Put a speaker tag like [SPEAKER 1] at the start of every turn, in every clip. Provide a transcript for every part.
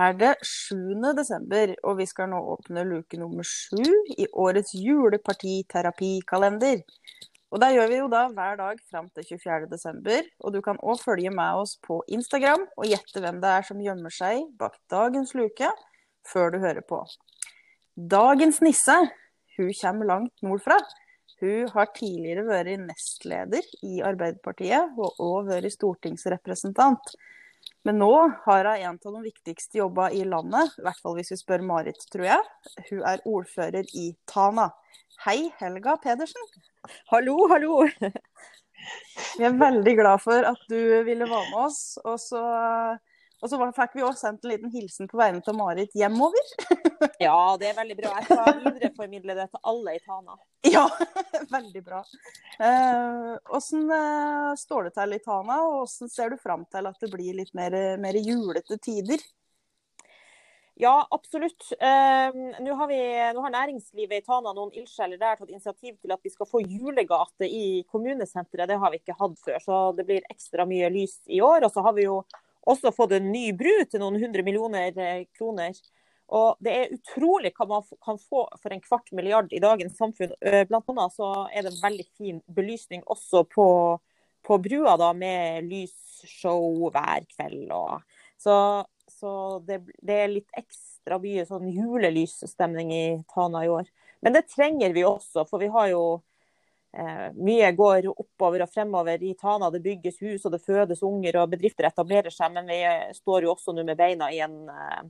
[SPEAKER 1] er det 7. desember, og vi skal nå åpne luke nummer sju i årets julepartiterapikalender. Og det gjør vi jo da hver dag fram til 24. desember. Og du kan òg følge med oss på Instagram og gjette hvem det er som gjemmer seg bak dagens luke, før du hører på. Dagens nisse, hun kommer langt nordfra. Hun har tidligere vært nestleder i Arbeiderpartiet, og òg vært stortingsrepresentant. Men nå har hun en av de viktigste jobba i landet, i hvert fall hvis vi spør Marit, tror jeg. Hun er ordfører i Tana. Hei, Helga Pedersen.
[SPEAKER 2] Hallo, hallo.
[SPEAKER 1] Vi er veldig glad for at du ville være med oss. Og så, og så fikk vi også sendt en liten hilsen på vegne av Marit hjemover.
[SPEAKER 2] Ja, det er veldig bra. Jeg skal videreformidle det til alle i Tana.
[SPEAKER 1] Ja, veldig bra. Åssen eh, eh, står det til i Tana, og åssen ser du fram til at det blir litt mer, mer julete tider?
[SPEAKER 2] Ja, absolutt. Uh, nå, har vi, nå, har næringslivet i Tana noen ildsjeler der tatt initiativ til at vi skal få julegate i kommunesenteret. Det har vi ikke hatt før, så det blir ekstra mye lys i år. Og så har vi jo også fått en ny bru til noen hundre millioner eh, kroner. Og det er utrolig hva man kan få for en kvart milliard i dagens samfunn. Eh, blant annet så er det en veldig fin belysning også på, på brua, da, med lysshow hver kveld. Og, så, så det, det, er litt ekstra mye sånn julelysstemning i Tana i år. Men det trenger vi også, for vi har jo Mye går oppover og fremover i Tana. Det bygges hus og det fødes unger og bedrifter etablerer seg. Men vi står jo også nå med beina i en eh,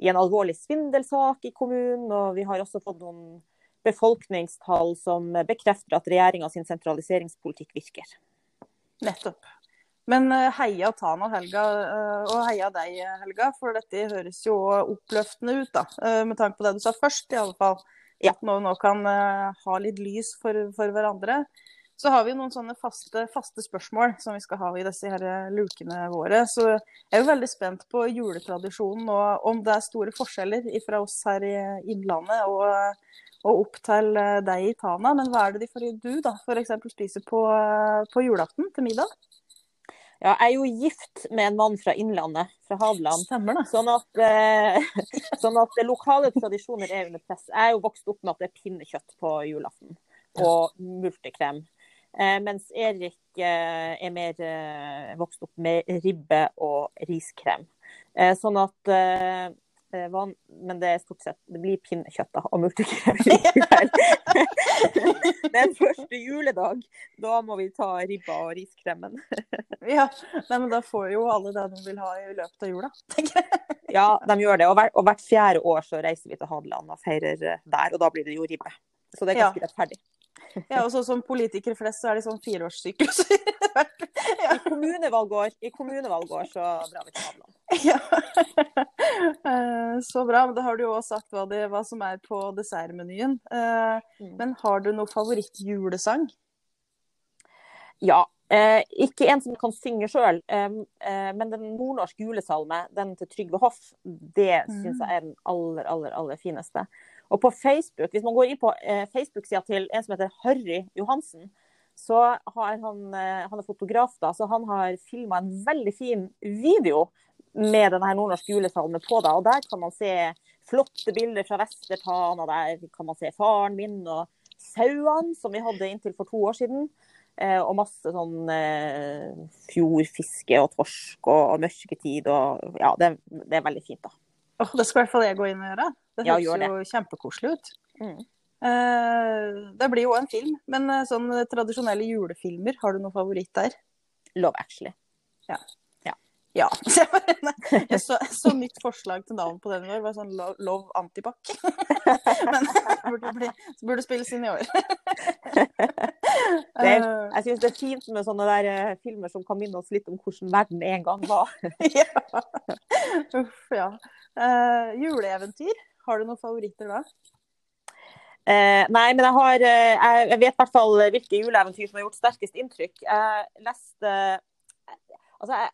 [SPEAKER 2] i en alvorlig svindelsak i kommunen. Og vi har også fått noen befolkningstall som bekrefter at regjeringas sentraliseringspolitikk virker.
[SPEAKER 1] Nettopp. Men eh, heia Tana Helga, eh, og heia deg Helga, for dette høres jo oppløftende ut, da. Eh, med tanke på det du sa først, i alle fall.
[SPEAKER 2] Ja.
[SPEAKER 1] At vi nå kan ha litt lys for, for hverandre. Så har vi noen sånne faste, faste, spørsmål som vi skal ha i disse her lukene våre. Så jeg er jo veldig spent på juletradisjonen og om det er store forskjeller fra oss her i Innlandet og, og opp til deg i Tana. Men hva er det de får du da f.eks. spiser på, på julaften til middag?
[SPEAKER 2] Ja, jeg er jo gift med en mann fra Innlandet, fra Hadeland. Sånn at, eh, sånn at lokale tradisjoner er under press. Jeg er jo vokst opp med at det er pinnekjøtt på julaften. Og multekrem. Eh, mens Erik eh, er mer eh, vokst opp med ribbe og riskrem. Sånn at men det er stort sett det blir pinnekjøtt da, og multekrem Den første juledag, da må vi ta ribba og riskremen.
[SPEAKER 1] ja, Nei, men da får jo alle det de vil ha i løpet av jula, tenker
[SPEAKER 2] jeg. ja, de gjør det. Og, hver, og, hvert fjerde år så reiser vi til Hadeland og feirer der, og da blir det jo ribbe. Så det er ganske ja. rettferdig.
[SPEAKER 1] Ja, og så Som politikere flest så er det sånn fireårssykluser.
[SPEAKER 2] ja. I kommunevalgår I kommunevalgår så drar vi til Hadeland.
[SPEAKER 1] Ja. Eh, så bra. Men da har du jo også sagt hva, det, hva som er på dessertmenyen. Eh, mm. Men har du noen favorittjulesang?
[SPEAKER 2] Ja. Eh, ikke en som kan synge sjøl, men den nordnorsk julesalme, den til Trygve Hoff, det mm. syns jeg er den aller, aller, aller fineste. Og på Facebook, hvis man går inn på Facebook-sida til en som heter Harry Johansen, så har han, han er fotograf, da, så han har filma en veldig fin video med denne nordnorske julesalmen på. deg. og Der kan man se flotte bilder fra Vestertan, og der kan man se faren min og sauene som vi hadde inntil for to år siden. Eh, og masse sånn eh, fjordfiske og torsk og, og mørketid og Ja, det, det er veldig fint, da.
[SPEAKER 1] Oh, det skal i hvert fall jeg gå inn og gjøre. Det høres
[SPEAKER 2] ja,
[SPEAKER 1] jo kjempekoselig ut. Mm. Uh, det blir jo en film, men uh, sånn tradisjonelle julefilmer, har du noen favoritt der?
[SPEAKER 2] Love Actually.
[SPEAKER 1] Ja.
[SPEAKER 2] Ja.
[SPEAKER 1] ja. Jeg så, så, mitt forslag til navn på den i år var sånn Love Antibac. men burde, bli, burde spilles inn i år.
[SPEAKER 2] er, eh. jeg syns det er fint med sånne der, uh, filmer som kan minne oss litt om hvordan verden en gang var.
[SPEAKER 1] ja. Uff, ja. Uh, juleeventyr, har du noen favoritter da?
[SPEAKER 2] Uh, nei, men jeg har uh, Jeg vet i hvert fall hvilke juleeventyr som har gjort sterkest inntrykk. Jeg leste altså jeg,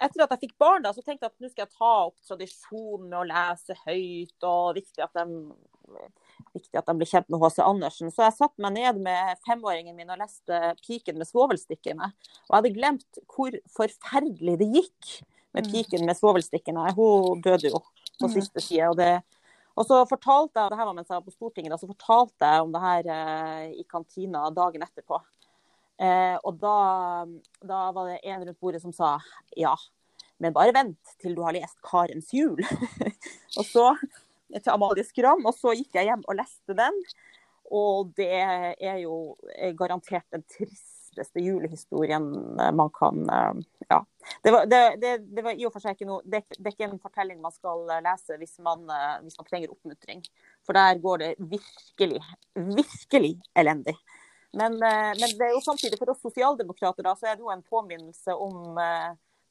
[SPEAKER 2] Etter at jeg fikk barn, da, så tenkte jeg at nå skal jeg ta opp tradisjonen med å lese høyt. og viktig at de viktig at de blir kjent med H.C. Andersen. Så jeg satte meg ned med femåringen min og leste 'Piken med svovelstikkene'. Og jeg hadde glemt hvor forferdelig det gikk med mm. piken med svovelstikkene. Hun døde jo på
[SPEAKER 1] Mhm.
[SPEAKER 2] siste side. Og, det, og så fortalte jeg det her var mens jeg var på Stortinget, da, så fortalte jeg om det her eh, i kantina dagen etterpå. Eh, og da, da var det en rundt bordet som sa ja, men bare vent til du har lest 'Karens jul'. og så til Amalie Skram, og så gikk jeg hjem og leste den. Og det er jo garantert den tristeste julehistorien man kan Ja. Det, var, det, det, det var i og for seg ikke noe det, er ikke en fortelling man skal lese hvis man, hvis man trenger oppmuntring. For der går det virkelig, virkelig elendig. Men, men, det er jo samtidig for oss sosialdemokrater da, så er det jo en påminnelse om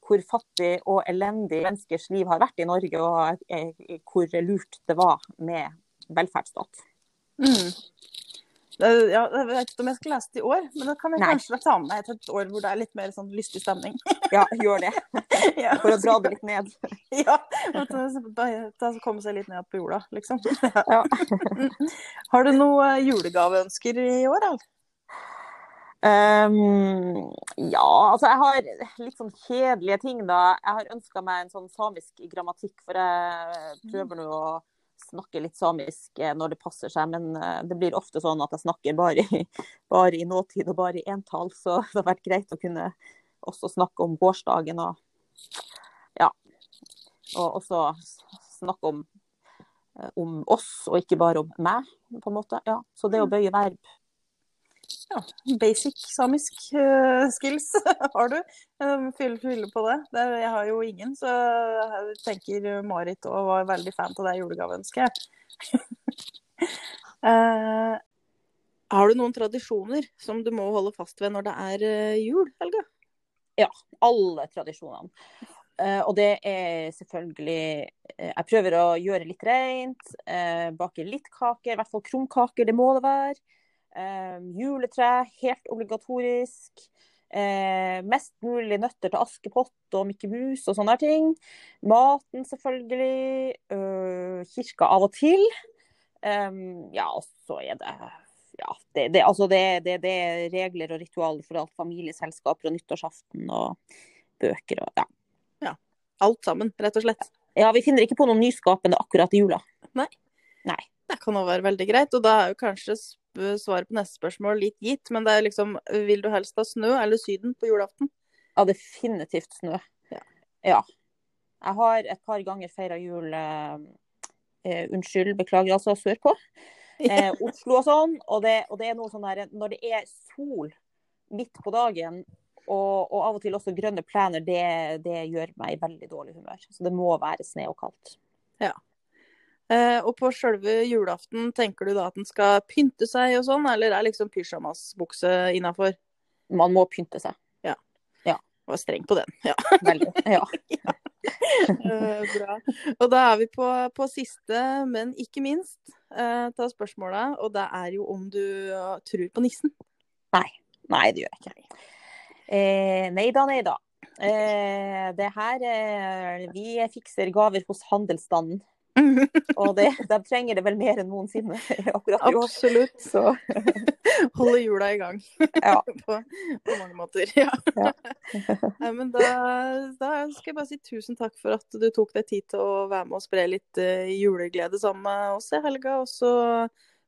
[SPEAKER 2] hvor fattig og elendig menneskers liv har vært i Norge, og hvor lurt det var med velferdsstat.
[SPEAKER 1] Mm. Ja, jeg vet ikke om jeg skal lese det i år, men da kan jeg
[SPEAKER 2] Nei.
[SPEAKER 1] kanskje ta med meg et år hvor det er litt mer sånn lystig stemning.
[SPEAKER 2] Ja, gjør det.
[SPEAKER 1] ja.
[SPEAKER 2] For å dra det litt ned.
[SPEAKER 1] Ja, det komme seg litt ned på jorda, liksom.
[SPEAKER 2] Ja.
[SPEAKER 1] Har du noen julegaveønsker i år, eller?
[SPEAKER 2] Um, ja, altså jeg har litt sånn kjedelige ting, da. Jeg har ønska meg en sånn samisk grammatikk, for jeg prøver nå å snakke litt samisk eh, når det passer seg, men eh, det blir ofte sånn at jeg snakker bare i, bare i nåtid og bare i entall, så det har vært greit å kunne også snakke om gårsdagen og ja. Og også snakke om, eh, om oss, og ikke bare om meg, på en måte. Ja. Så det å bøye verb
[SPEAKER 1] Ja, basic samisk eh, skills har du. Uh, Fylle, fylle på det. det. Jeg har jo ingen, så jeg tenker Marit òg var veldig fan av det julegaveønsket. uh, har du noen tradisjoner som du må holde fast ved når det er eh, jul, Helga?
[SPEAKER 2] alle tradisjonene. Uh, og det er selvfølgelig uh, Jeg prøver å gjøre litt rent, uh, bake litt kaker, i hvert fall krumkaker, det må det være. Eh, juletre, helt obligatorisk. Eh, mest mulig nøtter til Askepott og Mikke Mus og sånne ting. Maten, selvfølgelig. Eh, kirka av og til. Eh, ja, og så er det ja, det, det, altså det, det, det er regler og ritualer for alt. Familieselskaper og nyttårsaften og bøker og ja.
[SPEAKER 1] Alt sammen, rett og slett.
[SPEAKER 2] Ja, vi finner ikke på noe nyskapende akkurat i jula.
[SPEAKER 1] nei, Det kan også være veldig greit. Og da er jo kanskje svaret på neste spørsmål litt gitt, men det er liksom Vil du helst ha snø eller Syden på julaften?
[SPEAKER 2] Ja, definitivt snø.
[SPEAKER 1] Ja.
[SPEAKER 2] Ja. Jeg har et par ganger feira jul eh, eh, Unnskyld, beklager, altså sørpå. Eh, Oslo og sånn. Og det, og det er noe sånn der Når det er sol midt på dagen, og, og av og til også grønne plener, det, det gjør meg i veldig dårlig humør. Så det må være sne og kaldt.
[SPEAKER 1] Eh, og på sjølve julaften, tenker du da at den skal pynte seg og sånn, eller er liksom pysjamasbukse innafor?
[SPEAKER 2] Man må pynte seg.
[SPEAKER 1] Var streng på den. Ja.
[SPEAKER 2] Veldig. Ja.
[SPEAKER 1] Eh, bra. Og da er vi på, på siste, men ikke minst, eh, ta spørsmålet. Og det er jo om du eh, tror på nissen.
[SPEAKER 2] Nei, det gjør jeg ikke. Eh, nei da, nei da. Eh, det her eh, Vi fikser gaver hos handelsstanden. Og det, de trenger det vel mer enn noensinne akkurat i år.
[SPEAKER 1] Absolutt.
[SPEAKER 2] Så
[SPEAKER 1] Holde jula i gang.
[SPEAKER 2] Ja.
[SPEAKER 1] på, på mange måter. Ja.
[SPEAKER 2] Ja.
[SPEAKER 1] Nei, men da, da skal jeg bare si tusen takk for at du tok deg tid til å være med og spre litt eh, juleglede sammen med oss i helga. Og så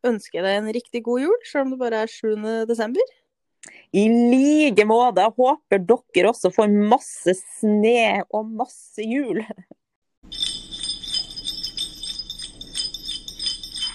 [SPEAKER 1] ønsker jeg deg en riktig god jul, selv om det bare er 7. desember.
[SPEAKER 2] i like måte. Jeg håper dere også får masse sne og masse jul.